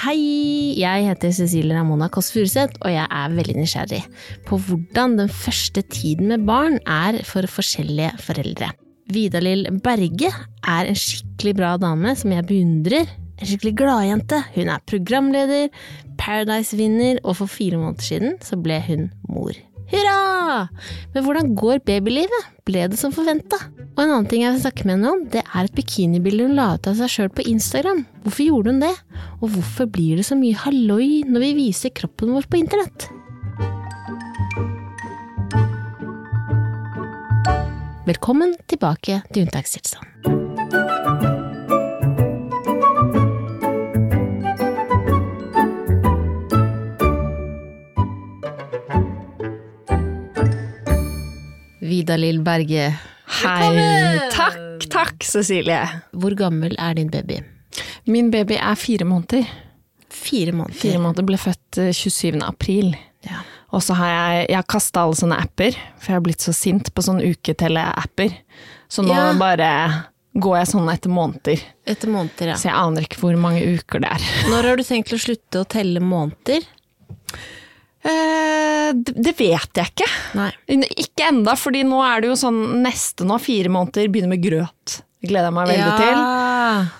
Hei, jeg heter Cecilie Ramona Kåss Furuseth, og jeg er veldig nysgjerrig på hvordan den første tiden med barn er for forskjellige foreldre. Vidalil Berge er en skikkelig bra dame som jeg beundrer. En skikkelig gladjente. Hun er programleder, Paradise-vinner, og for fire måneder siden så ble hun mor. Hurra! Men hvordan går babylivet? Ble det som forventa? Og en annen ting jeg vil snakke med henne om, det er et bikinibilde hun la ut av seg sjøl på Instagram. Hvorfor gjorde hun det? Og hvorfor blir det så mye halloi når vi viser kroppen vår på internett? Velkommen tilbake til unntakstilstand. Vidar-Lill Berge. Hei. Takk, takk, Cecilie. Hvor gammel er din baby? Min baby er fire måneder. Fire måneder. Fire måneder ble født 27. april. Ja. Og så har jeg, jeg kasta alle sånne apper, for jeg har blitt så sint på sånne uketelle-apper. Så nå Ja. bare går jeg sånn etter måneder. Etter måneder, ja. Så jeg aner ikke hvor mange uker det er. Når har du tenkt å slutte å telle måneder? Eh, det, vet jeg ikke. Nei. Ikke enda, fordi nå er det jo sånn neste nå, fire måneder, begynner med grøt. Det gleder jeg meg veldig til.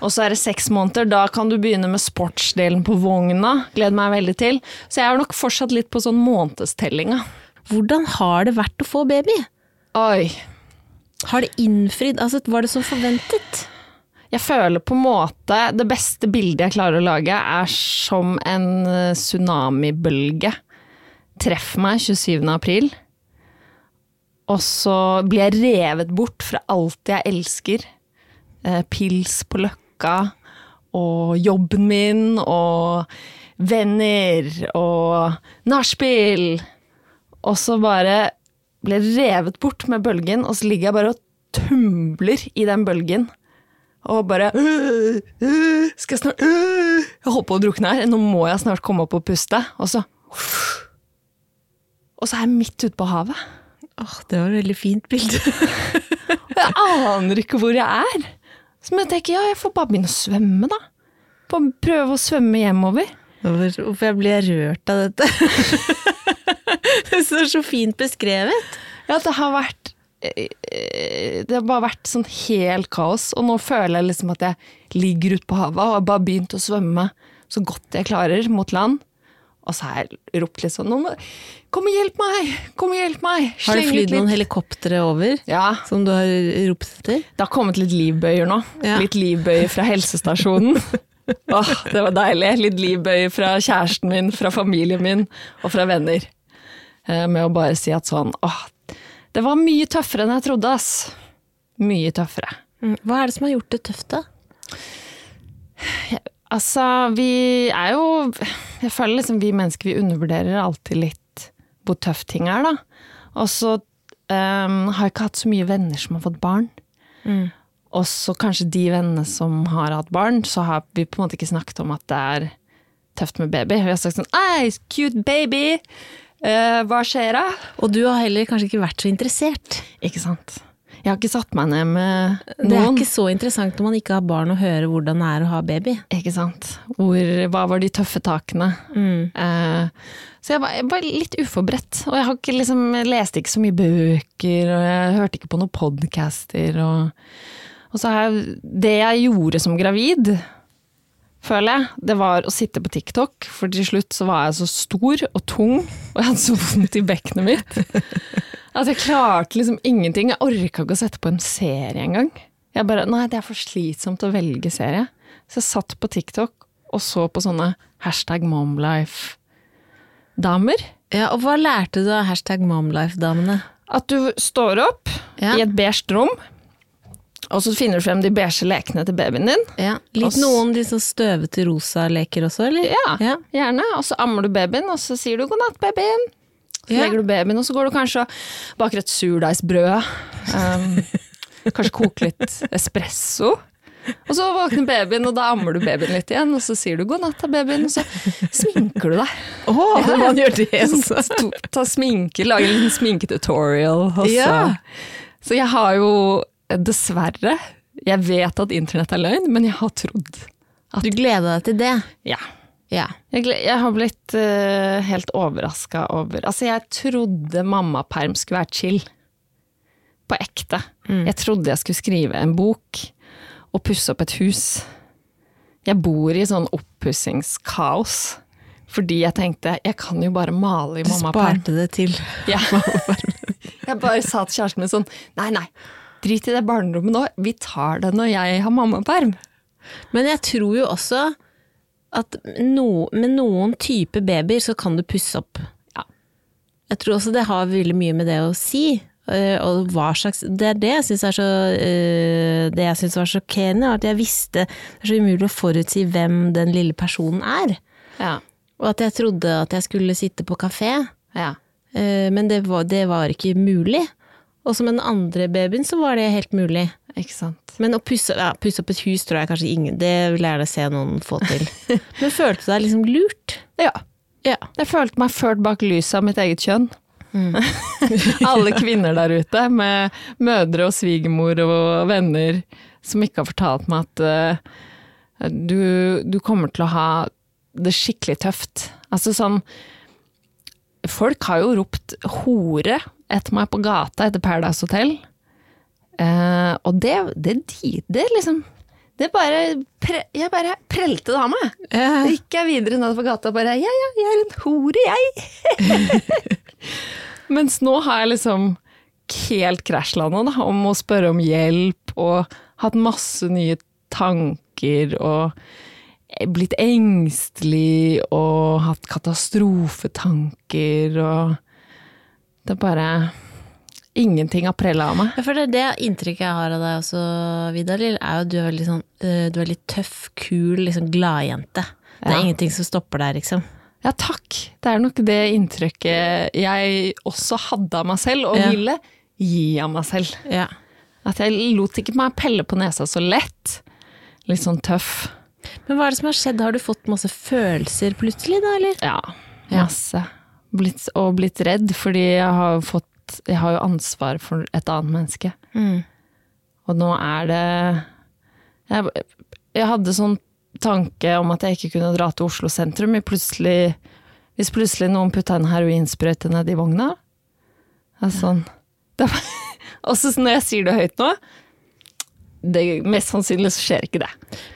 Og så er det seks måneder, da kan du begynne med sportsdelen på vogna. Gleder meg veldig til. Så jeg er nok fortsatt litt på sånn månedstellinga. Hvordan har det vært å få baby? Oi. Har det innfridd? Altså, var det som forventet? Jeg føler på en måte Det beste bildet jeg klarer å lage, er som en eh, tsunamibølge. Treffer meg 27. april, og så blir jeg revet bort fra alt jeg elsker. Eh, pils på Løkka, og jobben min, og venner, og nachspiel. Og så bare blir jeg revet bort med bølgen, og så ligger jeg bare og tumler i den bølgen. Og bare «Øh, øh, Skal jeg snart øh, Jeg holder på å drukne her. Nå må jeg snart komme opp og puste. Og så Og så er jeg midt ute på havet. Åh, det var et veldig fint bilde. Og jeg aner ikke hvor jeg er. Så jeg tenker ja, jeg får bare begynne å svømme, da. Bare prøve å svømme hjemover. Hvorfor jeg blir rørt av dette? det er så fint beskrevet. Ja, det har vært eh, Det har bare vært sånn helt kaos, og nå føler jeg liksom at jeg ligger ute på havet og har bare begynt å svømme så godt jeg klarer mot land. Og så har jeg ropt litt sånn må- Kom og hjelp meg! Kom og hjelp meg! Har det Sleng flydd noen helikoptre over Ja, som du har ropt etter? det har kommet litt livbøyer nå. Ja. Litt livbøyer fra helsestasjonen. Åh, det var deilig. Litt livbøyer fra kjæresten min, fra familien min og fra venner. Eh, Med å bare si at sånn åh, det var mye tøffere enn jeg trodde, ass. Mye tøffere. Mm, Hva er det som har gjort det tøft, da? Altså, vi er jo Jeg føler liksom vi mennesker vi undervurderer alltid litt hvor tøft ting er, da. Og så um, har jeg ikke hatt så mye venner som har fått barn. Og så kanskje de vennene som har hatt barn, så har vi på en måte ikke snakket om at det er tøft med baby. Vi har sagt sånn Ei, cute baby! Uh, hva skjer da? Og du har heller kanskje ikke vært så interessert. Ikke sant. Jeg har ikke satt meg ned med Det er ikke så interessant når man ikke har barn å høre hvordan det er å ha baby. Ikke sant. Hvor, hva var de tøffe takene? Eh, så jeg var, jeg var litt uforberedt. Og jeg har ikke liksom, jeg leste ikke så mye bøker, og jeg hørte ikke på noen podcaster. Og, og så har jeg Det jeg gjorde som gravid, føler jeg, det var å sitte på TikTok. For til slutt så var jeg så stor og tung, og jeg hadde så vondt i bekkenet mitt. At jeg klarte liksom ingenting. Jeg orka ikke å sette på en serie engang. Jeg bare, nei, det er for slitsomt å velge serie. Så jeg satt på TikTok og så på sånne hashtag momlife-damer. Ja, og hva lærte du av hashtag momlife-damene? At du står opp Ja. i et beige rom, og så finner du frem de beige lekene til babyen din. Ja, Litt også, noen sånn støvete rosa leker også, eller? Ja, Ja. gjerne. Og så ammer du babyen, og så sier du 'god natt, babyen'. Så Ja. legger du babyen, og så går du kanskje og baker et surdeigsbrød. Um, kanskje koker litt espresso. Og så våkner babyen, og da ammer du babyen litt igjen, og så sier du 'god natt, til babyen', og så sminker du deg. Åh, man gjør det Så også. Ta sminke, lage en liten sminketutorial. Og så. Ja. så jeg har jo dessverre Jeg vet at internett er løgn, men jeg har trodd at Du gleda deg til det. Ja. Ja. Jeg, jeg har blitt uh, helt overraska over Altså, jeg trodde mammaperm skulle være chill. På ekte. Jeg trodde jeg skulle skrive en bok og pusse opp et hus. Jeg bor i sånn oppussingskaos. Fordi jeg tenkte jeg kan jo bare male i Du sparte det til. Ja. jeg bare sa til kjæresten min sånn Nei, nei, drit i det barnerommet nå. Vi tar det når jeg har mammaperm. Men jeg tror jo også at no, med noen type babyer så kan du pusse opp. Ja. Jeg tror også det har veldig mye med det å si. øh, Og hva slags Det er det jeg syns er så øh, Det jeg syns var sjokkerende, at jeg visste Det er så umulig å forutsi hvem den lille personen er. Ja. Og at jeg trodde at jeg skulle sitte på kafé, ja. øh, men det var, det var ikke mulig. Også med den andre babyen så var det helt mulig. Ikke sant. Men å pusse, ja, pusse opp et hus tror jeg kanskje ingen Det vil jeg gjerne se noen få til. Men følte du deg liksom lurt? Ja. Ja. Jeg følte meg ført bak lyset av mitt eget kjønn. Alle kvinner der ute, med mødre og svigermor og venner, som ikke har fortalt meg at uh, du, du kommer til å ha det skikkelig tøft. Altså sånn Folk har jo ropt hore etter meg på gata etter Paradise Hotel. Uh, og det, det, det, det liksom Det bare pre, Jeg bare prelte det av meg. Ja. Så gikk jeg videre nedover gata og bare Ja, ja, jeg er en hore, jeg. Mens nå har jeg liksom helt krasjlanda da, om å spørre om hjelp og hatt masse nye tanker og blitt engstelig og hatt katastrofetanker og Det er bare Ingenting har prella av meg. For det, det inntrykket jeg har av deg også, Vidar-Lill, er jo at du er øh, Du er litt tøff, kul, liksom gladjente. Det er Ja. ingenting som stopper deg, liksom. Ja, takk. Det er nok det inntrykket jeg også hadde av meg selv, og Ja. ville gi av meg selv. Ja. At jeg lot ikke meg pelle på nesa så lett. Litt sånn tøff. Men hva er det som har skjedd? Har du fått masse følelser plutselig, da, eller? Ja, Ja. Blitt, og blitt redd, fordi jeg har fått Jeg har jo ansvar for et annet menneske. Mm. Og nå er det Jeg, jeg hadde sånn tanke om at jeg ikke kunne dra til Oslo sentrum. Plutselig, hvis plutselig noen putta en heroinsprøyte nedi vogna. Det er sånn det, Og så når jeg sier det høyt nå det, Mest sannsynlig så skjer ikke det.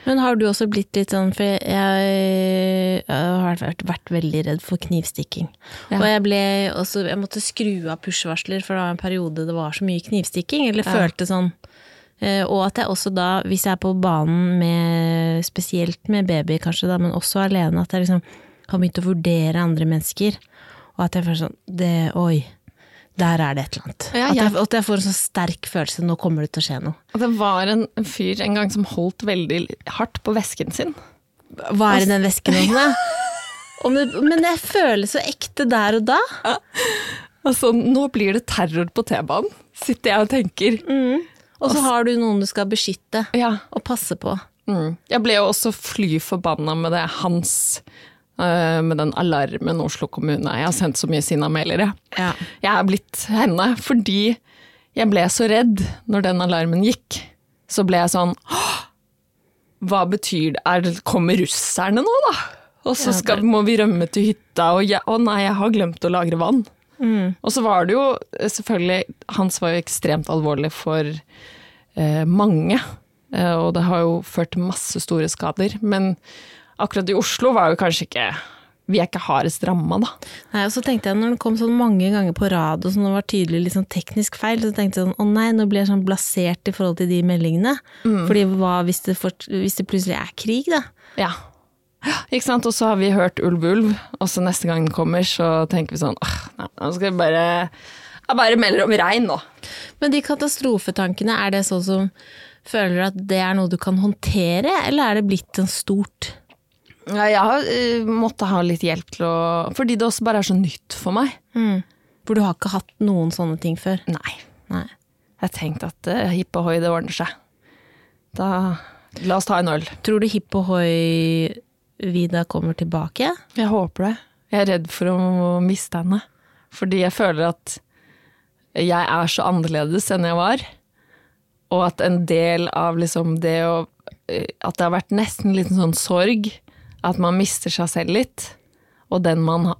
Men har du også blitt litt sånn, for jeg, jeg har vært, vært veldig redd for knivstikking. Ja. Og jeg ble også, jeg måtte skru av push-varsler, for det var en periode det var så mye knivstikking, eller Ja. følte sånn. Eh, Og at jeg også da, hvis jeg er på banen med, spesielt med baby kanskje da, men også alene, at jeg liksom har begynt å vurdere andre mennesker. Og at jeg føler sånn, det, oi, der er det et eller annet. Ja, at, jeg, at jeg får en sånn sterk følelse, nå kommer det til å skje noe. Og det var en fyr en gang som holdt veldig hardt på vesken sin. Hva er i den vesken hos da? Men jeg føler så ekte der og da. Altså, nå blir det terror på T-banen, sitter jeg og tenker. Og så har du noen du skal beskytte Ja. og passe på. Mm. Jeg ble jo også fly forbanna med det hans med den alarmen Oslo kommune. Jeg har sendt så mye sinna mailer, jeg. Ja. Jeg er blitt henne fordi jeg ble så redd når den alarmen gikk. Så ble jeg sånn «Åh, Hva betyr det? Er kommer russerne nå, da? Og så skal, må vi rømme til hytta, og jeg, å nei, jeg har glemt å lagre vann. Og så var det jo eh, selvfølgelig Hans var jo ekstremt alvorlig for eh, mange, eh, og det har jo ført til masse store skader. Men akkurat i Oslo var jo kanskje ikke Vi er ikke hardest ramma, da. Nei, og så tenkte jeg når den kom sånn mange ganger på rad, og sånn, det var tydelig litt sånn teknisk feil, så tenkte jeg sånn å nei, nå blir jeg sånn blasert i forhold til de meldingene. Fordi hva hvis det, for, hvis det plutselig er krig, da? Ja. Ikke sant? Og så har vi hørt Ulv Ulv, og så neste gang den kommer, så tenker vi sånn åh, nei, nå skal vi bare Jeg bare melder om regn nå. Men de katastrofetankene, er det sånn som føler at det er noe du kan håndtere, eller er det blitt en stort? Ja, jeg har uh, måttet ha litt hjelp til å Fordi det også bare er så nytt for meg. For du har ikke hatt noen sånne ting før? Nei. Nei. Jeg tenkte at uh, hipp ohoi, det ordner seg. Da La oss ta en øl. Tror du Hipp ohoi-Vida kommer tilbake? Jeg håper det. Jeg er redd for å miste henne. Fordi jeg føler at jeg er så annerledes enn jeg var. Og at en del av liksom det å eh, At det har vært nesten en liten sånn sorg. At man mister seg selv litt, og den man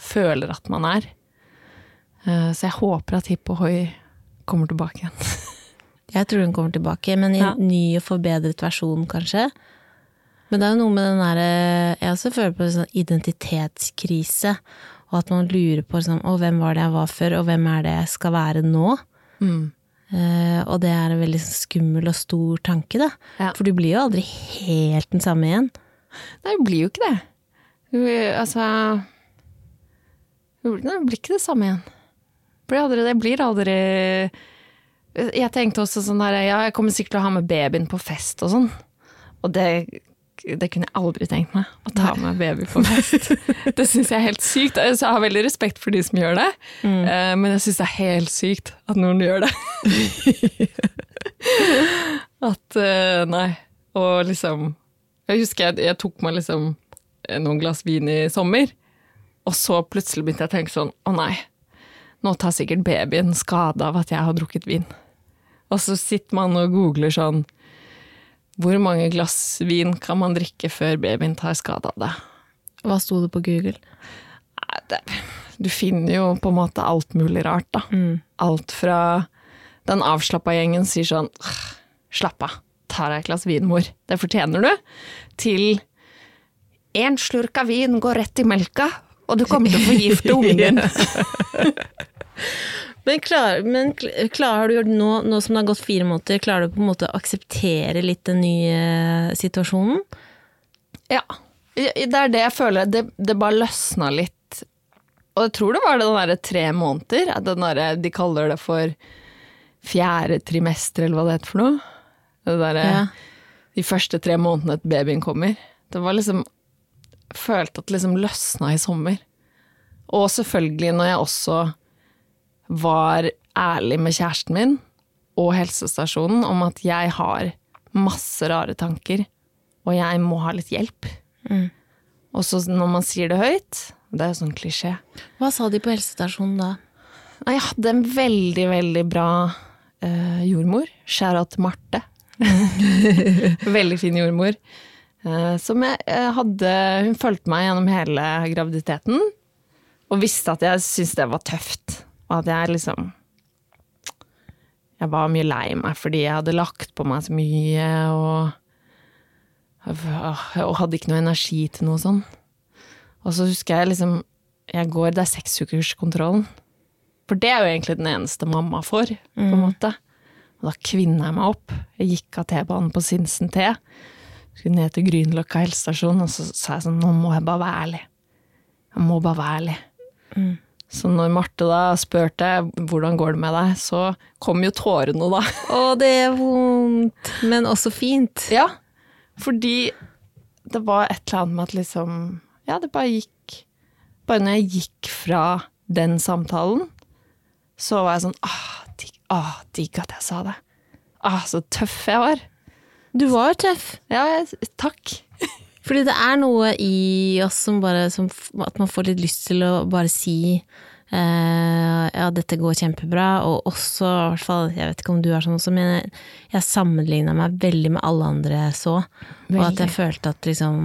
føler at man er. Eh, så jeg håper at Hipp Ohoi kommer tilbake igjen. Jeg tror hun kommer tilbake, men i Ja. en ny og forbedret versjon, kanskje. Men det er jo noe med den derre Jeg også føler på en sånn identitetskrise. Og at man lurer på sånn, å, hvem var det jeg var før, og hvem er det jeg skal være nå? Mm. Uh, og det er en veldig sånn skummel og stor tanke, da. Ja. For du blir jo aldri helt den samme igjen. Nei, det blir jo ikke det. Hun, altså Det blir- ikke det samme igjen. Blir aldri det. blir aldri Jeg tenkte også sånn der Ja, jeg kommer sikkert til å ha med babyen på fest og sånn. Og det, det kunne jeg aldri tenkt meg. Å ta med baby på fest. det syns jeg er helt sykt. Jeg har veldig respekt for de som gjør det, mm. men jeg syns det er helt sykt at noen gjør det. at eh, Nei. Og liksom Jeg husker jeg, jeg tok meg liksom eh, noen glass vin i sommer, og så plutselig begynte jeg å tenke sånn Å nei, nå tar sikkert babyen skade av at jeg har drukket vin. Og så sitter man og googler sånn Hvor mange glass vin kan man drikke før babyen tar skade av det? Hva sto det på Google? Det, du finner jo på en måte alt mulig rart, da. Alt fra den avslappa gjengen sier sånn Slapp av, ta deg et glass vin, mor. Det fortjener du. Til én slurk av vin går rett i melka, og du kommer til å forgifte ungen din. Men, klar, men klar, klarer du gjort nå, nå som det har gått fire måneder, klarer du på en måte å akseptere litt den nye situasjonen? Ja. Det er det jeg føler. Det, det bare løsna litt. Og jeg tror det var den derre tre måneder. Den der, de kaller det for fjerde trimester, eller hva det heter for noe. Det derre Ja. De første tre månedene at babyen kommer. Det var liksom følte at det liksom løsna i sommer. Og selvfølgelig når jeg også var ærlig med kjæresten min og helsestasjonen om at jeg har masse rare tanker, og jeg må ha litt hjelp. Og så når man sier det høyt, det er jo sånn klisjé. Hva sa de på helsestasjonen da? Nei, Jeg hadde en veldig, veldig bra eh, jordmor. Skjæra til Marte. veldig fin jordmor. Eh, som jeg eh, hadde Hun fulgte meg gjennom hele graviditeten. Og visste at jeg syntes det var tøft. Og at jeg liksom Jeg var mye lei meg fordi jeg hadde lagt på meg så mye og Og hadde ikke noe energi til noe sånn. Og så husker jeg liksom Jeg går, det er seksukerskontrollen. For det er jo egentlig den eneste mamma får, på en måte. Og da kvinna jeg meg opp. Jeg gikk av T-banen på Sinsen T. Skulle ned til Grünerløkka helsestasjon, og så sa jeg sånn Nå må jeg bare være ærlig. Jeg må bare være ærlig. Så når Marte da spurte hvordan går det med deg, så kom jo tårene, da. Å, det er vondt, men også fint. Ja, fordi det var et eller annet med at liksom Ja, det bare gikk Bare når jeg gikk fra den samtalen, så var jeg sånn Ah, ah, digg at jeg sa det. Åh, så tøff jeg var. Du var tøff. Ja, jeg, takk. Fordi det er noe i oss som bare som, At man får litt lyst til å bare si Uh, ja, dette går kjempebra, og også, i hvert fall, jeg vet ikke om du er sånn også, men jeg, jeg sammenligna meg veldig med alle andre jeg så, og at jeg følte at liksom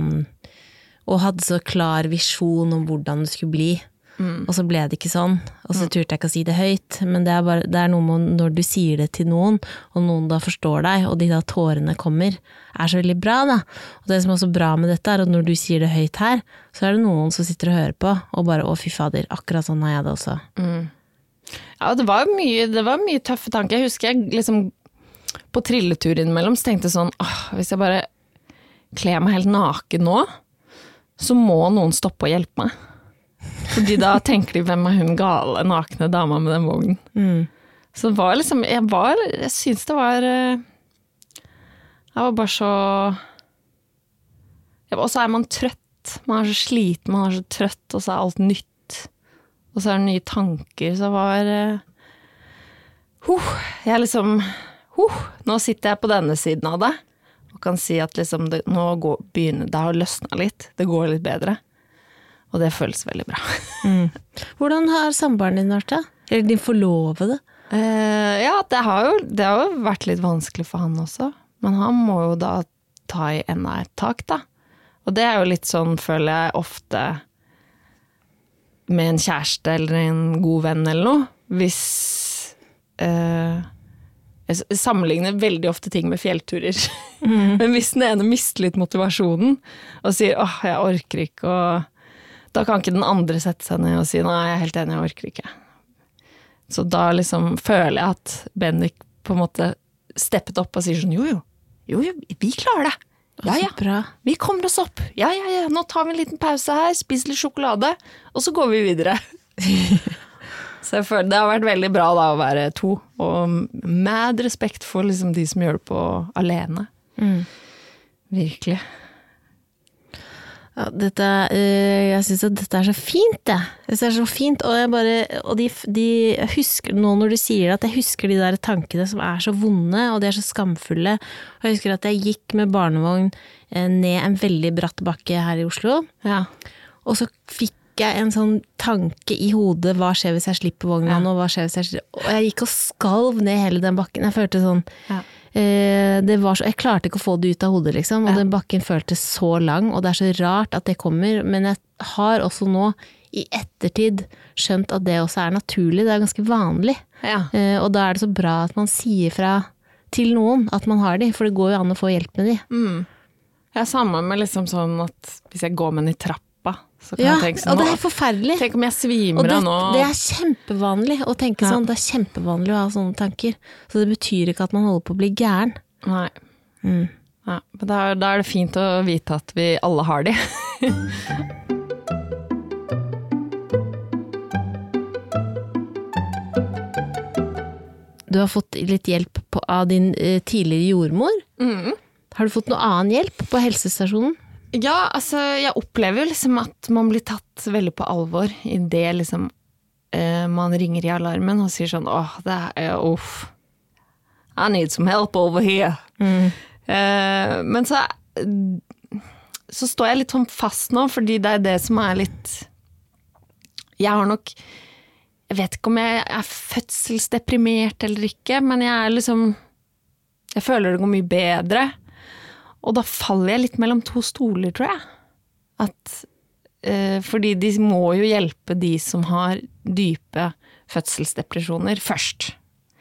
Og hadde så klar visjon om hvordan det skulle bli. Og så ble det ikke sånn, og så turte jeg ikke å si det høyt. Men det er, bare, det er noe med når du sier det til noen, og noen da forstår deg, og de da tårene kommer, er så veldig bra, da. Og det som er så bra med dette, er at når du sier det høyt her, så er det noen som sitter og hører på, og bare å fy fader, akkurat sånn har jeg det også. Ja, det var mye, det var mye tøffe tanker. Jeg husker jeg liksom på trilletur innimellom så tenkte jeg sånn åh, hvis jeg bare kler meg helt naken nå, så må noen stoppe og hjelpe meg. Fordi da tenker de hvem er hun gale, nakne dama med den vognen. Så det var liksom Jeg var Jeg syns det var eh, Jeg var bare så Og så er man trøtt. Man er så sliten, man er så trøtt, og så er alt nytt. Og så er det nye tanker, så var huh, Jeg liksom huh, Nå sitter jeg på denne siden av det og kan si at liksom det, nå går, begynner det har løsna litt. Det går litt bedre. Og det føles veldig bra. Hvordan har samboeren din vært da? Eller din forlovede? Uh, ja, det har, jo, det har jo vært litt vanskelig for han også. Men han må jo da ta i enda et tak, da. Og det er jo litt sånn, føler jeg, ofte med en kjæreste eller en god venn eller noe. Hvis uh, Jeg sammenligner veldig ofte ting med fjellturer. Men hvis den ene mister litt motivasjonen og sier 'åh, jeg orker ikke', og da kan ikke den andre sette seg ned og si 'nei, jeg er helt enig, jeg orker ikke'. Så da liksom føler jeg at Bendik på en måte steppet opp og sier sånn 'jo jo, jo jo, vi klarer det'. Ja ja, bra. vi kommer oss opp. Ja, ja, ja, nå tar vi en liten pause her, spiser litt sjokolade, og så går vi videre. så jeg føler det har vært veldig bra da å være to, og med respekt for liksom de som gjør det på alene. Mm. Virkelig. Ja, dette, eh, jeg syns at dette er så fint, jeg. Det er så fint, og jeg bare Og de, de husker nå når du sier det, at jeg husker de der tankene som er så vonde, og de er så skamfulle. Og jeg husker at jeg gikk med barnevogn eh, ned en veldig bratt bakke her i Oslo, Ja. og så fikk jeg en sånn tanke i hodet hva skjer hvis jeg slipper vogna Ja. nå, hva skjer hvis jeg slipper Og jeg gikk og skalv ned hele den bakken. Jeg følte sånn Ja. Eh, det var så, jeg klarte ikke å få det ut av hodet, liksom. Og Ja. den bakken føltes så lang, og det er så rart at det kommer. Men jeg har også nå, i ettertid, skjønt at det også er naturlig. Det er ganske vanlig. ja. Eh, og da er det så bra at man sier fra til noen at man har de, for det går jo an å få hjelp med de. Mm. Jeg er sammen med liksom sånn at hvis jeg går med den i trappa, så kan Ja, jeg tenke sånn og det er forferdelig. Tenk om jeg svimer av nå. det er kjempevanlig å tenke Ja. sånn. Det er kjempevanlig å ha sånne tanker. Så det betyr ikke at man holder på å bli gæren. Nei. Mm. Ja, men da, da er det fint å vite at vi alle har de. Du har fått litt hjelp på, av din eh, tidligere jordmor. Mm. Har du fått noe annen hjelp på helsestasjonen? Ja, altså, jeg opplever liksom at man blir tatt veldig på alvor idet liksom eh, man ringer i alarmen og sier sånn åh, det er uff. I need some help over here. Eh, men så så står jeg litt sånn fast nå, fordi det er det som er litt Jeg har nok Jeg vet ikke om jeg er fødselsdeprimert eller ikke, men jeg er liksom Jeg føler det går mye bedre. Og da faller jeg litt mellom to stoler, tror jeg. At, eh, fordi de må jo hjelpe de som har dype fødselsdepresjoner, først.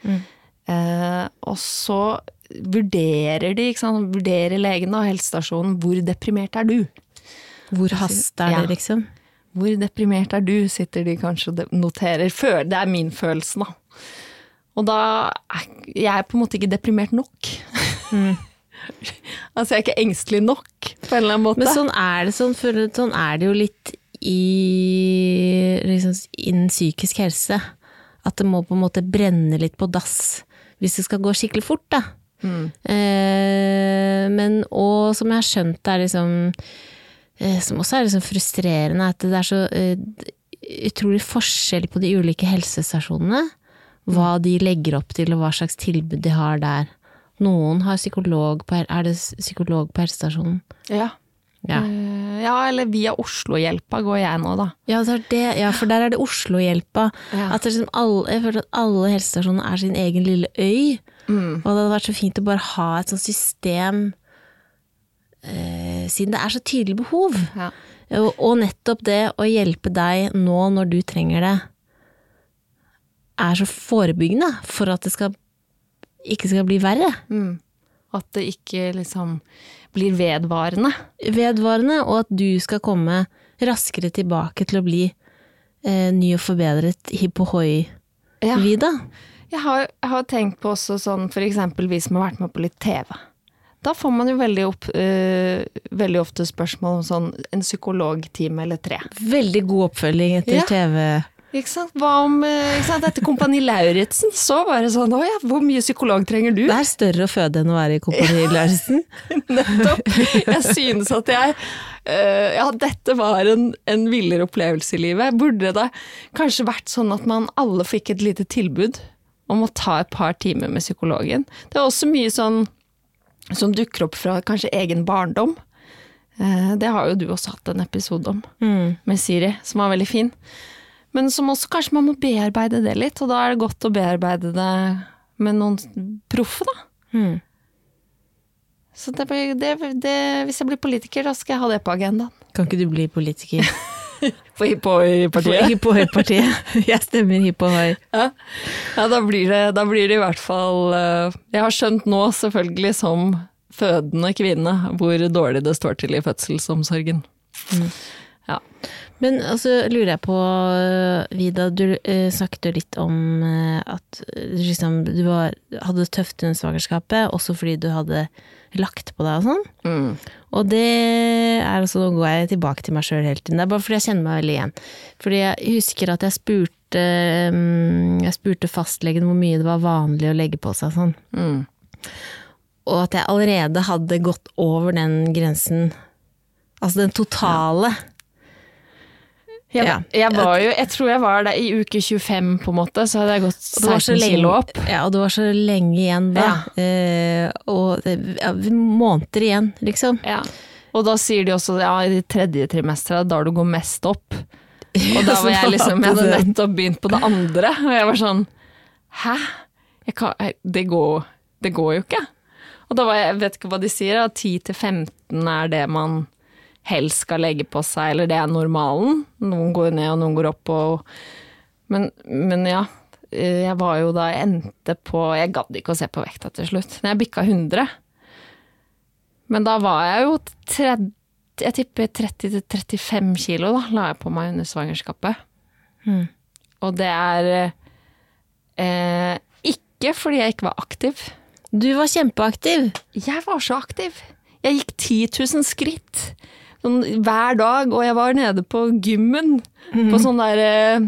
Eh, og så vurderer de, vurderer legen og helsestasjonen hvor deprimert er du? Hvor hast er Ja. det, liksom? Hvor deprimert er du, sitter de kanskje og noterer. Før, det er min følelse, da. Og da er jeg på en måte ikke deprimert nok. altså, jeg er ikke engstelig nok, på en eller annen måte. Men sånn er det, sånn, for, sånn er det jo litt i liksom, innen psykisk helse. At det må på en måte brenne litt på dass hvis det skal gå skikkelig fort, da. Eh, men og som jeg har skjønt det er liksom eh, Som også er liksom frustrerende, at det er så eh, utrolig forskjell på de ulike helsestasjonene. Hva de legger opp til, og hva slags tilbud de har der. Noen har psykolog på, er det psykolog på helsestasjonen. ja. Ja. Eh, ja, eller via Oslohjelpa går jeg nå, da. Ja, det det, ja, for der er det Oslohjelpa. Ja. At liksom alle, jeg føler at alle helsestasjonene er sin egen lille øy. Mm. Og det hadde vært så fint å bare ha et sånt system, eh, siden det er så tydelig behov. Ja. Og, og nettopp det å hjelpe deg nå når du trenger det, er så forebyggende for at det skal, ikke skal bli verre. Mm. At det ikke liksom blir vedvarende. Vedvarende, og at du skal komme raskere tilbake til å bli eh, ny og forbedret hipp og Ja. Jeg har, jeg har tenkt på også sånn eksempel vi som har vært med på litt TV. Da får man jo veldig, opp, øh, veldig ofte spørsmål om sånn en psykologtime eller tre. Veldig god oppfølging etter Ja. TV. Ikke sant? Hva om eh, ikke sant? Etter Kompani Lauritzen så var det sånn Å ja, hvor mye psykolog trenger du? Det er større å føde enn å være i Kompani Lauritzen. Nettopp. Jeg synes at jeg uh, Ja, dette var en, en villere opplevelse i livet. Burde det kanskje vært sånn at man alle fikk et lite tilbud om å ta et par timer med psykologen? Det er også mye sånn som dukker opp fra kanskje egen barndom. Uh, det har jo du også hatt en episode om Mm. med Siri, som var veldig fin. Men som også kanskje man må bearbeide det litt, og da er det godt å bearbeide det med noen proffe, da. Mm. Så det, det, det, hvis jeg blir politiker, da skal jeg ha det på agendaen. Kan ikke du bli politiker? For hiphoi-partiet? Hipp-hoi-partiet. Jeg stemmer hiphoi. Ja, ja da, blir det, da blir det i hvert fall eh, Jeg har skjønt nå, selvfølgelig som fødende kvinne, hvor dårlig det står til i fødselsomsorgen. Ja. Men altså lurer jeg på, Vida, du eh, snakket litt om eh, at du liksom, du var, hadde det tøft under svangerskapet, også fordi du hadde lagt på deg og sånn. Mm. Og det er altså, nå går jeg tilbake til meg sjøl hele tiden, det er bare fordi jeg kjenner meg veldig igjen. Fordi jeg husker at jeg spurte, mm, jeg spurte fastlegen hvor mye det var vanlig å legge på seg sånn. Mm. Og at jeg allerede hadde gått over den grensen, altså den totale. Jeg, Ja. jeg var jo Jeg tror jeg var der i uke 25, på en måte, så hadde jeg gått Og det var så 16 kilo opp. Ja, og det var så lenge igjen da. Eh, og ja, måneder igjen, liksom. Ja. Og da sier de også ja, i det tredje trimesteret, da du går mest opp. Og da var jeg liksom Jeg hadde nettopp begynt på det andre, og jeg var sånn Hæ? Kan, det, går, det går jo ikke. Og da var jeg, jeg vet ikke hva de sier, 10 til 15 er det man helst skal legge på seg, eller det er normalen. Noen går ned, og noen går opp. Og, men, men ja, jeg var jo da Jeg endte på Jeg gadd ikke å se på vekta til slutt. Når jeg bikka 100 Men da var jeg jo 30, Jeg tipper 30-35 kilo, da, la jeg på meg under svangerskapet. Mm. Og det er eh, ikke fordi jeg ikke var aktiv. Du var kjempeaktiv. Jeg var så aktiv. Jeg gikk 10 000 skritt sånn, hver dag, og jeg var nede på gymmen på sånn der eh,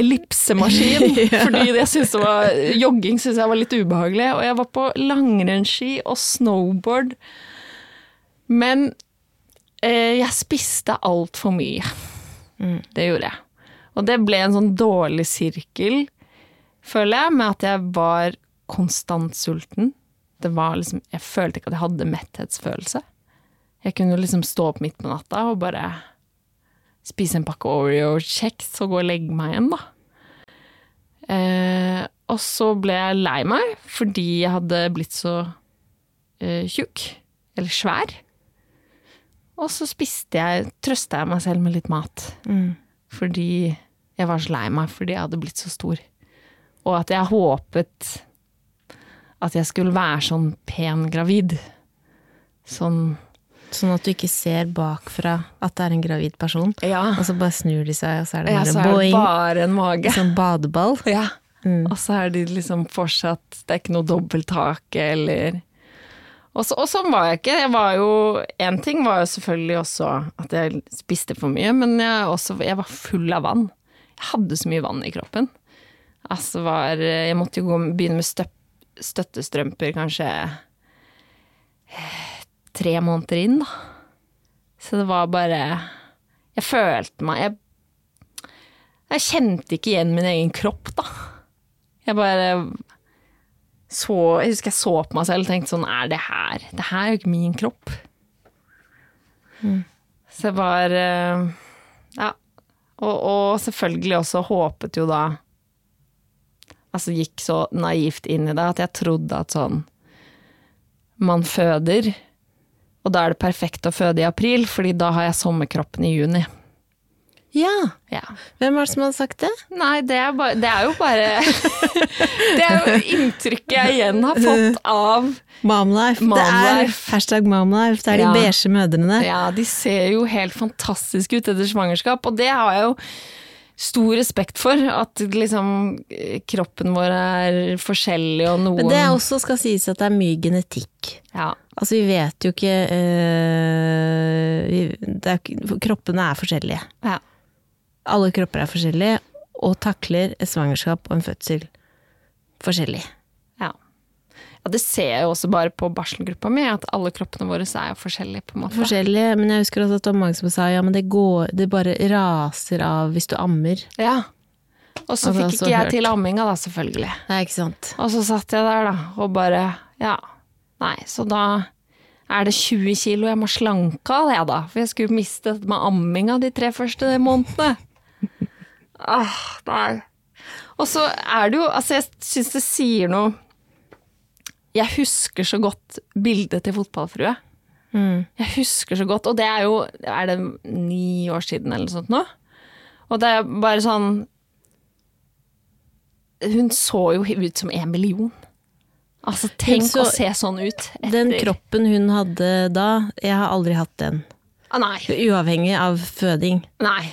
ellipsemaskin. Fordi jeg synes det var, jogging syntes jeg var litt ubehagelig. Og jeg var på langrennsski og snowboard. Men eh, jeg spiste altfor mye. Det gjorde jeg. Og det ble en sånn dårlig sirkel, føler jeg, med at jeg var konstant sulten. Det var liksom, jeg følte ikke at jeg hadde metthetsfølelse. Jeg kunne liksom stå opp midt på natta og bare spise en pakke Oreo-kjeks og gå og legge meg igjen, da. Eh, og så ble jeg lei meg fordi jeg hadde blitt så eh, tjukk. Eller svær. Og så spiste jeg, trøsta jeg meg selv med litt mat. Mm. Fordi jeg var så lei meg fordi jeg hadde blitt så stor. Og at jeg håpet at jeg skulle være sånn pen gravid. Sånn Sånn at du ikke ser bakfra at det er en gravid person. Ja. Og så bare snur de seg, og så er det ja så er det bare en mage. Sånn badeball. Ja. Mm. Og så er de liksom fortsatt Det er ikke noe dobbelthake eller og, så, og sånn var jeg ikke. Jeg var jo En ting var jo selvfølgelig også at jeg spiste for mye, men jeg, også, jeg var full av vann. Jeg hadde så mye vann i kroppen. Altså var Jeg måtte jo gå, begynne med støp, støttestrømper kanskje eh, tre måneder inn, da. Så det var bare Jeg følte meg Jeg, jeg kjente ikke igjen min egen kropp, da. Jeg bare så Jeg husker jeg så på meg selv og tenkte sånn Er det her Det her er jo ikke min kropp. Så jeg var eh, Ja. Og, og selvfølgelig også håpet jo da Altså gikk så naivt inn i det at jeg trodde at sånn Man føder, og da er det perfekt å føde i april, fordi da har jeg sommerkroppen i juni. Ja! Ja. Hvem er det som har sagt det? Nei, det er, bare, det er jo bare Det er jo inntrykket jeg igjen har fått av Momlife. Det er hashtag momlife. Det er de beige mødrene. Ja, de ser jo helt fantastiske ut etter svangerskap, og det har jeg jo stor respekt for. At liksom kroppen vår er forskjellig, og noen Men det er også skal sies at det er mye genetikk. ja. Altså, vi vet jo ikke øh, er, Kroppene er forskjellige. Ja. Alle kropper er forskjellige, og takler et svangerskap og en fødsel forskjellig. Ja. Det ser jeg jo også bare på barselgruppa mi, at alle kroppene våre er jo forskjellige, på en måte. Forskjellige, men jeg husker også at det var mange som sa ja, men det går Det bare raser av hvis du ammer. Ja. Og så fikk ikke jeg hørt. til amminga, da, selvfølgelig. Nei, ikke sant. Og så satt jeg der, da, og bare Ja. Nei, så da er det 20 kilo jeg må slanke av det, da. For jeg skulle miste dette med amminga de tre første månedene. ah, nei. Og så er det jo Altså, jeg syns det sier noe Jeg husker så godt bildet til fotballfrue. Mm. Jeg husker så godt, og det er jo Er det ni år siden eller noe sånt nå? Og det er bare sånn Hun så jo ut som en million. Altså, tenk så- å se sånn ut. etter- Den kroppen hun hadde da, jeg har aldri hatt den. Ah. Uavhengig av føding. nei.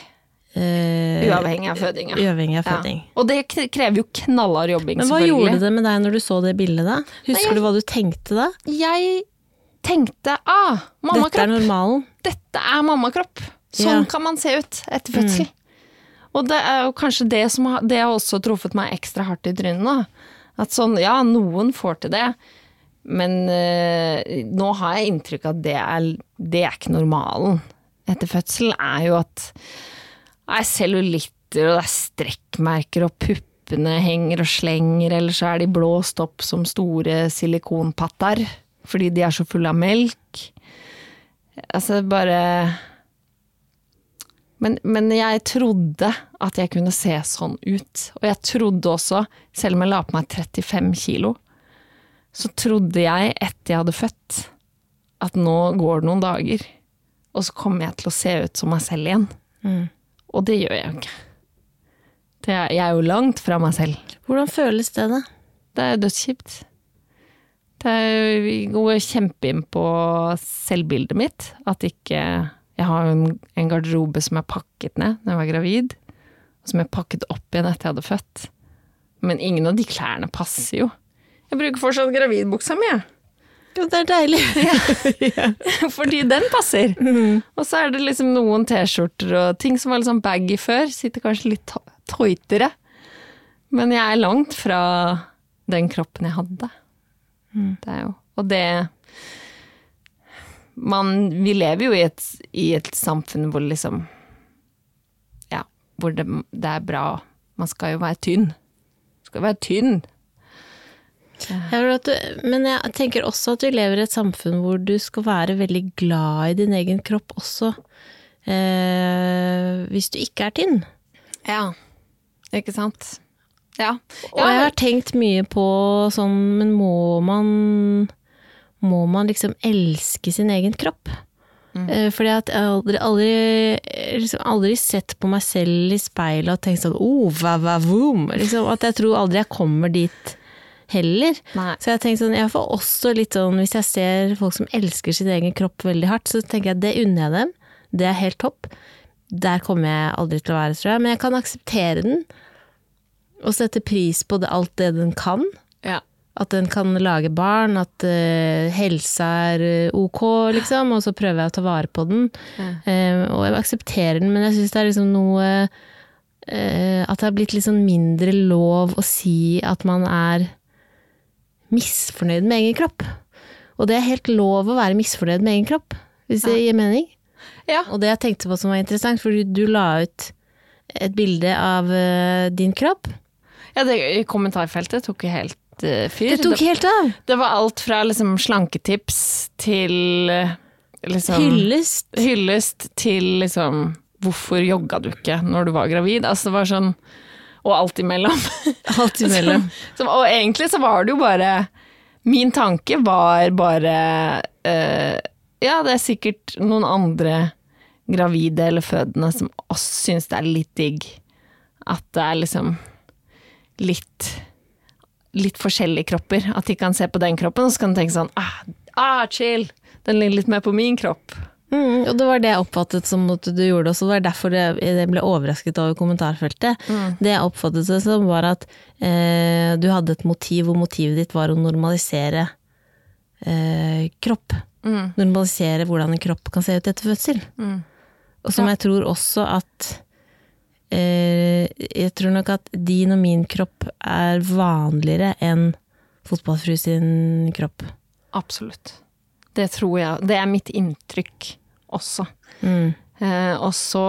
Eh, Uavhengig av føding, ja. Uavhengig av Ja. Og det krever jo knallhard jobbing, Men hva gjorde det med deg når du så det bildet da? Husker Nei, du hva du tenkte da? Jeg tenkte ah, Dette er normalen. Dette er mammakropp. Sånn Ja. kan man se ut etter fødsel. Og det er jo kanskje det som har, det har også truffet meg ekstra hardt i trynet. At sånn, ja, noen får til det, men eh, nå har jeg inntrykk av at det er, det er ikke normalen etter fødsel. er jo at det er cellulitter, og det er strekkmerker, og puppene henger og slenger, eller så er de blåst opp som store silikonpatter fordi de er så fulle av melk. Altså bare men, men jeg trodde at jeg kunne se sånn ut. Og jeg trodde også, selv om jeg la på meg 35 kilo, så trodde jeg etter jeg hadde født, at nå går det noen dager, og så kommer jeg til å se ut som meg selv igjen. Mm. Og det gjør jeg jo ikke. Det er, jeg er jo langt fra meg selv. Hvordan føles det da? Det er dødskjipt. Det er, vi går kjempe inn på selvbildet mitt. At ikke Jeg har en garderobe som er pakket ned når jeg var gravid, og som jeg pakket opp igjen etter jeg hadde født. Men ingen av de klærne passer jo. Jeg bruker fortsatt gravidbuksa mi, jeg. Jo, det er deilig. Fordi den passer. Og så er det liksom noen T-skjorter og ting som var litt sånn baggy før. Sitter kanskje litt tøytere. Men jeg er langt fra den kroppen jeg hadde. Det er jo Og det man, Vi lever jo i et, i et samfunn hvor liksom Ja, hvor det, det er bra. Man skal jo være tynn. Man Skal være tynn. Jeg vil at du, men jeg tenker også at du lever i et samfunn hvor du skal være veldig glad i din egen kropp også. Eh, hvis du ikke er tynn. Ja. Ikke sant? Ja. Og jeg har tenkt mye på sånn, men må man Må man liksom elske sin egen kropp? Eh, fordi at jeg har aldri, aldri, liksom aldri sett på meg selv i speilet og tenkt sånn oh, va, va, voom. Liksom, at jeg tror aldri jeg kommer dit heller. Nei. Så jeg tenker sånn, jeg får også litt sånn, hvis jeg ser folk som elsker sin egen kropp veldig hardt, så tenker jeg det unner jeg dem. Det er helt topp. Der kommer jeg aldri til å være, tror jeg. Men jeg kan akseptere den, og sette pris på det, alt det den kan. Ja. At den kan lage barn, at uh, helsa er eh, ok, liksom, og så prøver jeg å ta vare på den. Eh, og jeg aksepterer den, men jeg syns det er liksom noe uh, At det har blitt litt sånn mindre lov å si at man er misfornøyd med egen kropp. Og det er helt lov å være misfornøyd med egen kropp, hvis det gir mening. Ja. Og det jeg tenkte på som var interessant, for du la ut et bilde av eh, din kropp. Ja, det, i kommentarfeltet tok jo helt uh, fyr. Det tok helt av! det, det var alt fra liksom slanketips til eh, liksom Hyllest. hyllest til liksom Hvorfor jogga du ikke når du var gravid? Altså det var sånn Og alt imellom. Alt imellom. Som, som, og egentlig så var det jo bare Min tanke var bare uh, Ja, det er sikkert noen andre gravide eller fødende som også syns det er litt digg at det er liksom litt litt forskjellige kropper. At de kan se på den kroppen, og så kan de tenke sånn ah, ah, chill, den ligner litt mer på min kropp. Mm, og det var det jeg oppfattet som at du gjorde også, det var derfor jeg, ble overrasket over kommentarfeltet. Det jeg oppfattet det som var at eh, du hadde et motiv, og motivet ditt var å normalisere eh, kropp. Normalisere hvordan en kropp kan se ut etter fødsel. Og som jeg tror også at eh, Jeg tror nok at din og min kropp er vanligere enn fotballfru sin kropp. Absolutt. Det tror jeg. Det er mitt inntrykk også. Mm. Eh, og så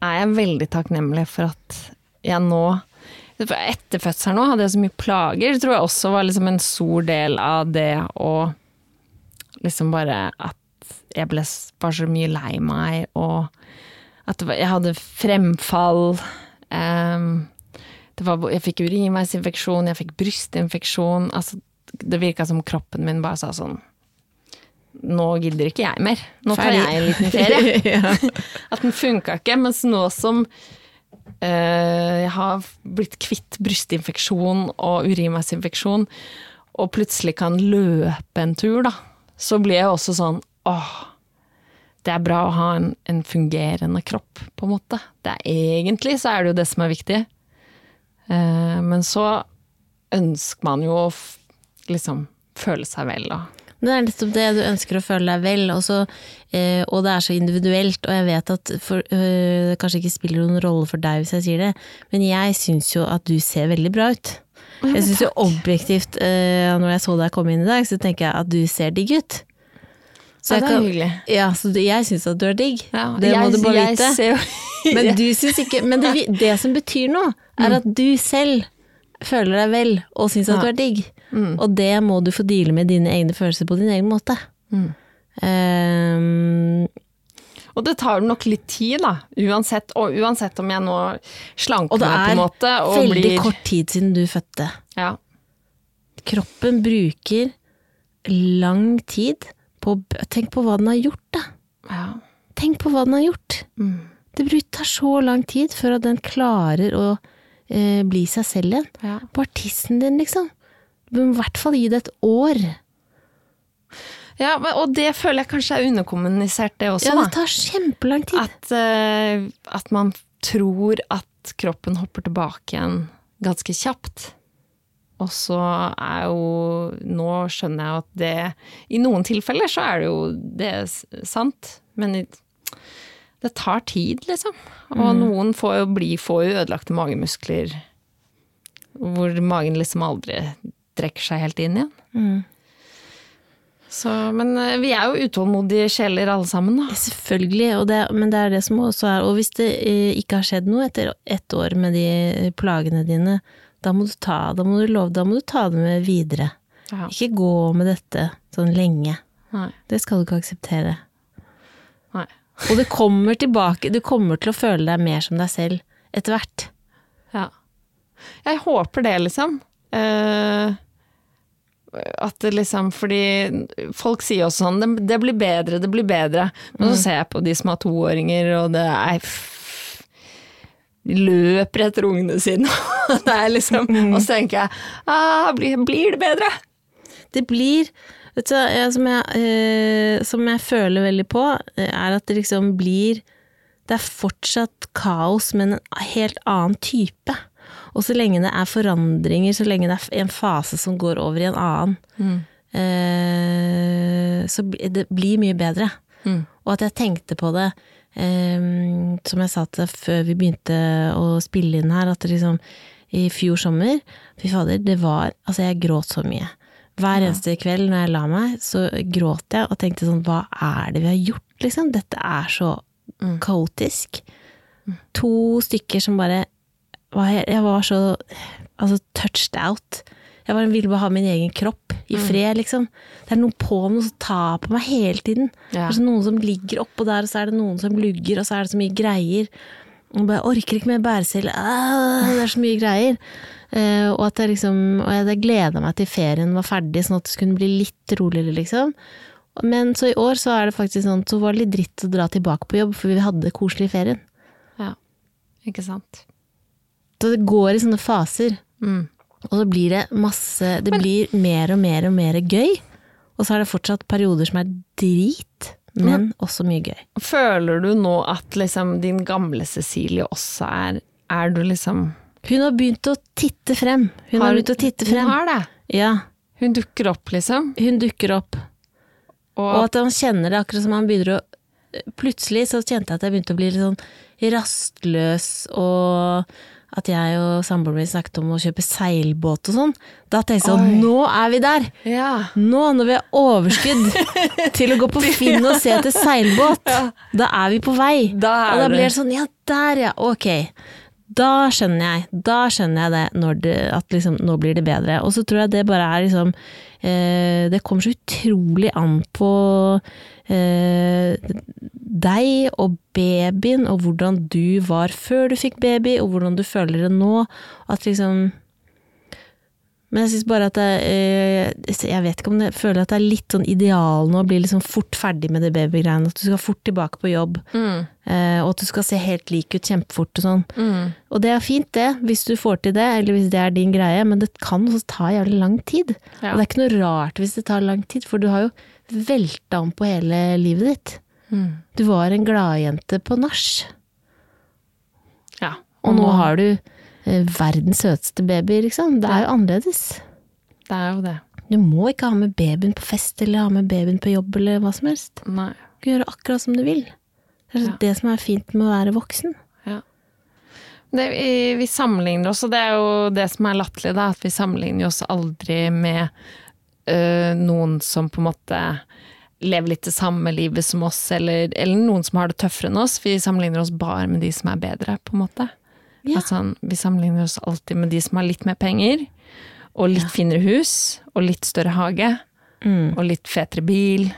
er jeg veldig takknemlig for at jeg nå Etter fødselen nå hadde jeg så mye plager. Det tror jeg også var liksom en stor del av det å liksom bare At jeg ble, bare så mye lei meg, og at jeg hadde fremfall. det var, jeg fikk urinveisinfeksjon, jeg fikk brystinfeksjon. Altså det virka som kroppen min bare sa sånn Nå gidder ikke jeg mer. Nå tar jeg en liten ferie. ja. At den funka ikke. Mens nå som eh, jeg har blitt kvitt brystinfeksjon og urinveisinfeksjon, og plutselig kan løpe en tur, da, så blir jeg også sånn åh, det er bra å ha en, en fungerende kropp, på en måte. Det er, egentlig så er det jo det som er viktig. Uh, men så ønsker man jo å liksom føle seg vel, da. Det er nettopp det du ønsker å føle deg vel, også, eh, og det er så individuelt. Og jeg vet at for, øh, det kanskje ikke spiller noen rolle for deg hvis jeg sier det, men jeg syns jo at du ser veldig bra ut. Jeg syns jo objektivt, eh, når jeg så deg komme inn i dag, så tenker jeg at du ser digg ut. Så Ja, det er kan- hyggelig. Ja, så du- jeg syns at du er digg. Ja, det må jeg, du bare jeg vite. ser jo Men du syns ikke Men det, det som betyr noe, er at du selv føler deg vel og syns at du er digg. Og det må du få deale med dine egne følelser på din egen måte. Mm. Um, Og det tar nok litt tid, da. Uansett, og uansett om jeg nå slanker meg på en måte og det er veldig kort tid siden du fødte. Ja. Kroppen bruker lang tid på Tenk på hva den har gjort, da. ja. Tenk på hva den har gjort. Mm. Det tar så lang tid før at den klarer å eh, bli seg selv igjen. ja. På artisten din, liksom. Du må i hvert fall gi det et år. Ja, og det føler jeg kanskje er underkommunisert, det også. Ja, det tar kjempelang tid. At, uh, at man tror at kroppen hopper tilbake igjen ganske kjapt. Og så er jo Nå skjønner jeg at det I noen tilfeller så er det jo det sant, men det tar tid, liksom. Og noen får jo bli får jo ødelagte magemuskler hvor magen liksom aldri trekker seg helt inn igjen. Mm. Så, men eh, vi er jo utålmodige sjeler alle sammen, da. Selvfølgelig, og det, men det er det som også er Og hvis det eh, ikke har skjedd noe etter ett år med de eh, plagene dine, da må du ta, da må du love, da må du ta det med videre. Ja. Ikke gå med dette sånn lenge. Nei. Det skal du ikke akseptere. Nei. Og det kommer tilbake, du kommer til å føle deg mer som deg selv etter hvert. Ja. Jeg håper det, liksom. Eh, at det liksom Fordi folk sier også sånn det, det blir bedre, det blir bedre. Men så ser jeg på de som har toåringer, og det er De løper etter ungene sine. og det er liksom, Og så tenker jeg ah, blir, blir det bedre? Det blir vet du, hva, jeg- som, jeg, eh, som jeg føler veldig på, eh, er at det liksom blir Det er fortsatt kaos, men en helt annen type. Og så lenge det er forandringer, så lenge det er en fase som går over i en annen, eh, så det blir mye bedre. Mm. Og at jeg tenkte på det, eh, som jeg sa til før vi begynte å spille inn her, at liksom i fjor sommer Fy fader, det var Altså, jeg gråt så mye. Hver eneste kveld når jeg la meg, så gråt jeg og tenkte sånn Hva er det vi har gjort, liksom? Dette er så kaotisk. To stykker som bare var, jeg, Jeg var så altså touched out. Jeg bare ville bare ha min egen kropp i fred, liksom. Det er noe på meg som tar på meg hele tiden. Ja. Det er noen som ligger oppå der, og så er det noen som lugger, og så er det så mye greier. Og bare orker ikke mer bæresel. Ah, det er så mye greier. Uh, og at jeg liksom Og jeg gleda meg til ferien var ferdig, sånn at det skulle bli litt roligere, liksom. Men så i år så er det faktisk sånn, så var det litt dritt å dra tilbake på jobb, for vi hadde det koselig i ferien. Ja. Ikke sant. Så det går i sånne faser. Mm. Og så blir det masse Det blir mer og mer og mer gøy. Og så er det fortsatt perioder som er drit, men også mye gøy. Føler du nå at liksom din gamle Cecilie også er Er du liksom Hun har begynt å titte frem. Hun har, begynt å titte frem. Hun har det. Ja, Hun dukker opp, liksom. hun dukker opp. Og, Og at han kjenner det akkurat som han begynner å Plutselig så kjente jeg at jeg begynte å bli litt sånn rastløs, og at jeg og samboeren min snakket om å kjøpe seilbåt og sånn. Da tenkte jeg sånn, nå er vi der! ja. Nå når vi har overskudd til å gå på Finn og se etter seilbåt, da er vi på vei. Da er og da blir det sånn, ja der ja, ok. Da skjønner jeg, da skjønner jeg det, når det at liksom, nå blir det bedre. Og så tror jeg det bare er liksom eh, Det kommer så utrolig an på eh, deg og babyen, og hvordan du var før du fikk baby, og hvordan du føler det nå. At liksom Men jeg syns bare at jeg, eh, Jeg vet ikke om det føler at det er litt sånn ideal nå å bli liksom fort ferdig med det babygreiene. At du skal fort tilbake på jobb. eh, Og at du skal se helt lik ut kjempefort og sånn. Og det er fint, det, hvis du får til det, eller hvis det er din greie, men det kan også ta jævlig lang tid. Ja. Og det er ikke noe rart hvis det tar lang tid, for du har jo velta om på hele livet ditt. Du var en gladjente på nach, Ja. og nå har du eh, verdens søteste baby, liksom. Det er jo annerledes. Det er jo det. Du må ikke ha med babyen på fest, eller ha med babyen på jobb, eller hva som helst. Nei. Du kan gjøre akkurat som du vil. Det er Ja. det som er fint med å være voksen. Ja. Det, vi, vi sammenligner oss, og det er jo det som er latterlig, at vi sammenligner oss aldri med øh, noen som på en måte lever litt det samme livet som oss, eller, eller noen som har det tøffere enn oss. Vi sammenligner oss bare med de som er bedre, på en måte. Ja. Altså, vi sammenligner oss alltid med de som har litt mer penger, og litt finere hus, og litt større hage, Mm. og litt fetere bil,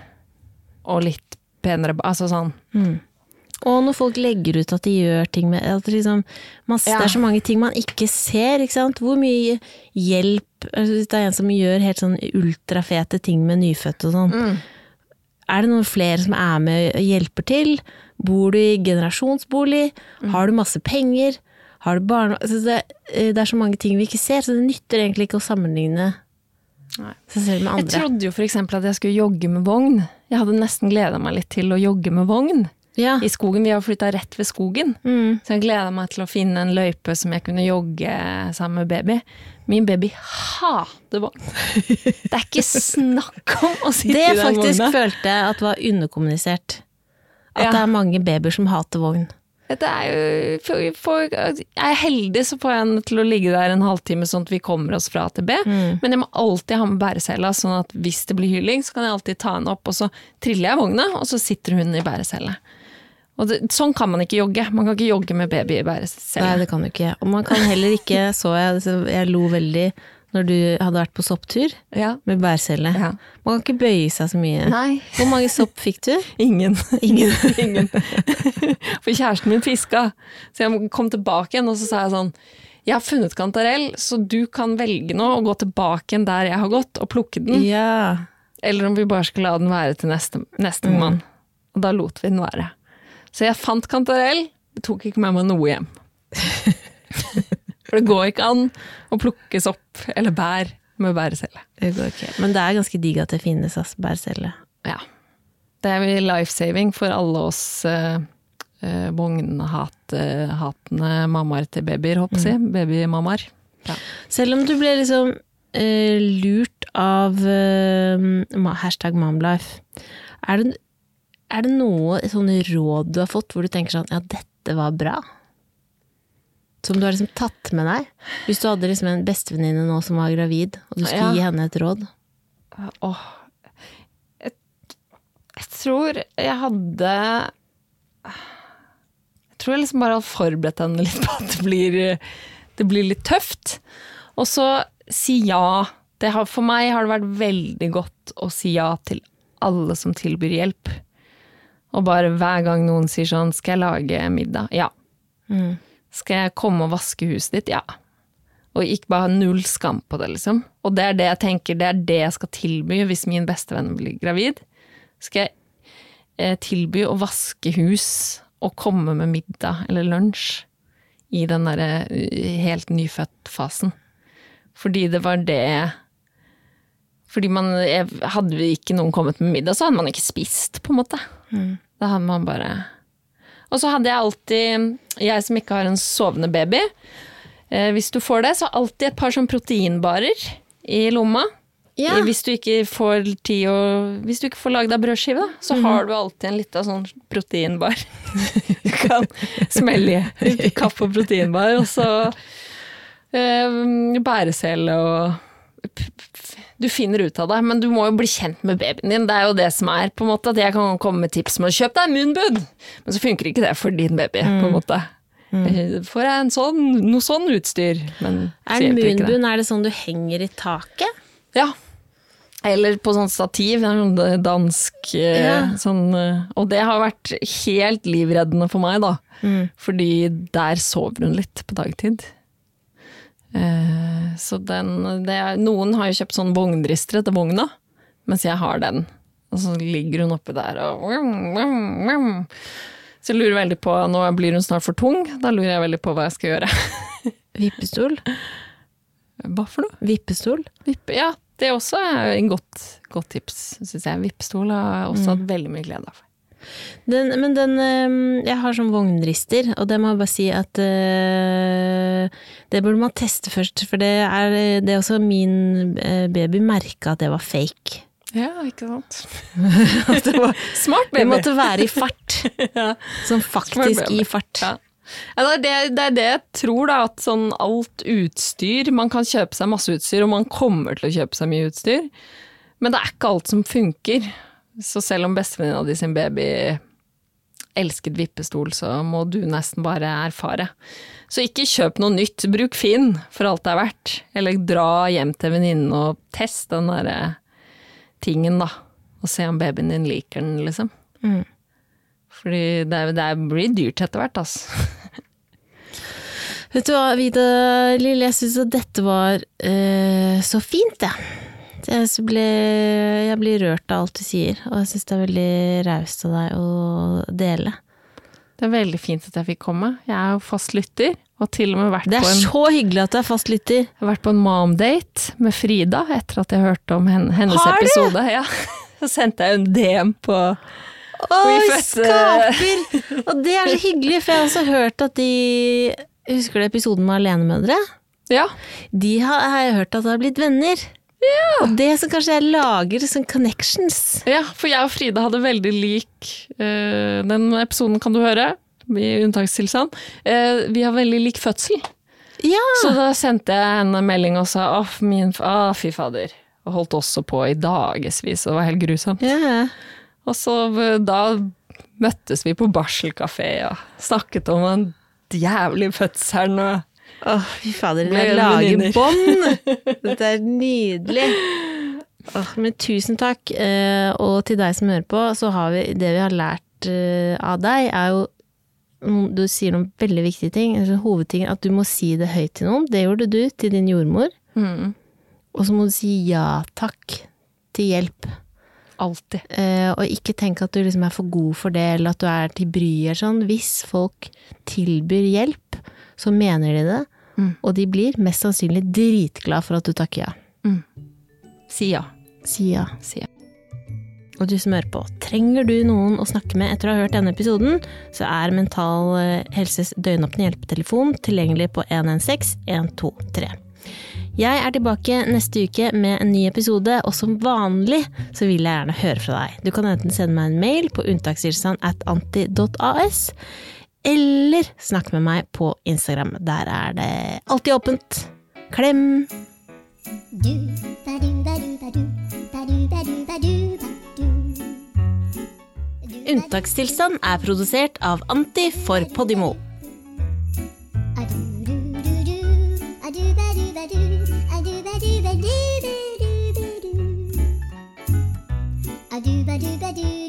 og litt penere Altså sånn. Og når folk legger ut at de gjør ting med at liksom, man, Ja. Det er så mange ting man ikke ser, ikke. Hvor mye hjelp Hvis det er en som gjør helt sånn ultrafete ting med nyfødte og sånn. Er det noen flere som er med og hjelper til? Bor du i generasjonsbolig? Har du masse penger? Har du barn... Altså det, det er så mange ting vi ikke ser, så det nytter egentlig ikke å sammenligne Nei. seg selv med Jeg trodde jo eksempel at jeg skulle jogge med vogn. Jeg hadde nesten gleda meg litt til å jogge med vogn Ja. i skogen. Vi har flytta rett ved skogen, Mm. så jeg gleda meg til å finne en løype som jeg kunne jogge sammen med baby. Min baby hater vogn. Det er ikke snakk om å sitte Det i den faktisk vogna. følte jeg at var underkommunisert. At Ja. det er mange babyer som hater vogn. Det er jo, for, jeg er heldig, så får jeg en til å ligge der en halvtime sånn at vi kommer oss fra A til B. Mm. Men jeg må alltid ha med bæresela, sånn at hvis det blir hylling, så kan jeg alltid ta henne opp, og så triller jeg vogna, og så sitter hun i bæresele. Og det, sånn kan man ikke jogge. Man kan ikke jogge med baby i Nei, det kan du ikke. Og man kan heller ikke, så jeg, jeg lo veldig når du hadde vært på sopptur Ja. med bærcelle. Ja. Man kan ikke bøye seg så mye. Nei. Hvor mange sopp fikk du? Ingen. Ingen. Ingen. For kjæresten min fiska, så jeg kom tilbake igjen, og så sa jeg sånn Jeg har funnet kantarell, så du kan velge nå å gå tilbake igjen der jeg har gått, og plukke den. Ja. Eller om vi bare skal la den være til neste, neste mann. Og da lot vi den være. Så jeg fant kantarell, det tok ikke med meg noe hjem. For det går ikke an å plukke sopp eller bær med bærecelle. Det går ikke. Men det er ganske digg at det finnes altså, bærecelle. Ja. Det er life-saving for alle oss eh, uh, vognhatende mammaer til babyer, håper jeg. Mm. Babymammaer. Ja. Selv om du ble liksom eh, lurt av eh, hashtag momlife, er det, er det noe sånne råd du har fått hvor du tenker sånn ja, dette var bra? Som du har liksom tatt med deg? Hvis du hadde liksom en bestevenninne nå som var gravid, og du skulle Ja. gi henne et råd? Åh. Jeg, jeg tror jeg hadde Jeg tror jeg liksom bare hadde forberedt henne litt på at det blir, det blir litt tøft. Og så si ja. Det har, for meg har det vært veldig godt å si ja til alle som tilbyr hjelp. Og bare hver gang noen sier sånn 'skal jeg lage middag'? Ja. Mm. Skal jeg komme og vaske huset ditt? Ja. Og ikke bare ha null skam på det, liksom. Og det er det jeg tenker, det er det jeg skal tilby hvis min bestevenn blir gravid. Skal jeg eh, tilby å vaske hus og komme med middag eller lunsj i den derre eh, helt nyfødt-fasen. Fordi det var det Fordi man Hadde vi ikke noen kommet med middag, så hadde man ikke spist, på en måte. Da hadde man bare og så hadde jeg alltid, jeg som ikke har en sovende baby, eh, hvis du får det, så alltid et par sånn proteinbarer i lomma. Ja. Hvis du ikke får tid å Hvis du ikke får lagd deg brødskive, da, så har du alltid en liten sånn proteinbar. du kan smelle i kaffe og proteinbar, og så eh, bæresele og du finner ut av det, men du må jo bli kjent med babyen din. Det er jo det som er, på en måte, at jeg kan komme med tips om å kjøpe deg munnbud, men så funker ikke det for din baby, på en måte. Mm. Får jeg en sånn, noe sånn utstyr, men så Er hjelper ikke det. er det sånn du henger i taket? Ja. Eller på sånn stativ, sånn dansk eh, Ja. sånn eh, Og det har vært helt livreddende for meg, da. Fordi der sover hun litt på dagtid. Eh, så den det Noen har jo kjøpt sånn vognristere til vogna, mens jeg har den. Og så ligger hun oppi der og Så jeg lurer veldig på Nå blir hun snart for tung, da lurer jeg veldig på hva jeg skal gjøre. Vippestol? Hva for noe? Vippestol? Vippe, ja, det er også en godt, godt tips, syns jeg. Vippestol har jeg også hatt veldig mye glede av. Den, men den Jeg har sånn vognrister, og det må jeg bare si at øh, Det burde man teste først, for det er, det er også min øh, baby merka at det var fake. Ja, ikke sant. Var, Smart det måtte være i fart. ja. Sånn faktisk i fart. Ja. Ja, det, er det, det er det jeg tror, da. At sånn alt utstyr Man kan kjøpe seg masse utstyr, og man kommer til å kjøpe seg mye utstyr. Men det er ikke alt som funker. Så selv om bestevenninna di sin baby elsket vippestol, så må du nesten bare erfare. Så ikke kjøp noe nytt. Bruk Finn for alt det er verdt. Eller dra hjem til venninnen og test den derre tingen, da. Og se om babyen din liker den, liksom. Mm. Fordi det, det blir dyrt etter hvert, altså. Vet du hva, Vida Lille, jeg syns at dette var øh, så fint, jeg. Jeg, blir, jeg blir rørt av alt du sier, og jeg syns det er veldig raust av deg å dele. Det er veldig fint at jeg fikk komme. Jeg er jo fast lytter, og til og med vært, Det er så hyggelig at du er fastlytter. jeg har vært på en mom-date med Frida etter at jeg hørte om hennes Har du? episode. Ja. Så sendte jeg en DM på Å, skaper! Og det er så hyggelig, for jeg har også hørt at de Husker du episoden med alenemødre? Ja, De har, har jeg hørt at har blitt venner. Og det som kanskje jeg lager sånn connections. ja, for jeg og Frida hadde veldig lik uh, Den episoden kan du høre, i unntakstilstand. Uh, vi har veldig lik fødsel. Ja! Så da sendte jeg henne en melding og sa å, ah, fy fader. Og holdt også på i dagevis, og det var helt grusomt. ja. Og så da møttes vi på barselkafé og snakket om den jævlige fødselen og Åh, fy fader, jeg lager bånd! Dette er nydelig. Oh, men tusen takk. Eh, og til deg som hører på, så har vi det vi har lært eh, av deg, er jo Du sier noen veldig viktige ting. Altså, hovedtingen at du må si det høyt til noen. Det gjorde du til din jordmor. mm, Og så må du si ja takk til hjelp. Alltid. Uh, og ikke tenk at du liksom er for god for det, eller at du er til bry eller sånn. Hvis folk tilbyr hjelp, så mener de det. Mm. Og de blir mest sannsynlig dritglad for at du takker ja. Si ja. Si ja. Si ja. Og du som hører på, trenger du noen å snakke med etter å ha hørt denne episoden, så er Mental eh, Helses døgnåpne hjelpetelefon tilgjengelig på 116 123. Jeg er tilbake neste uke med en ny episode, og som vanlig så vil jeg gjerne høre fra deg. Du kan enten sende meg en mail på unntakstilstand at anti.as, eller snakk med meg på Instagram. Der er det alltid åpent. Klem! do ba do ba do ba do. Unntakstilstand er produsert av Anti for Podimo. A do do do ba do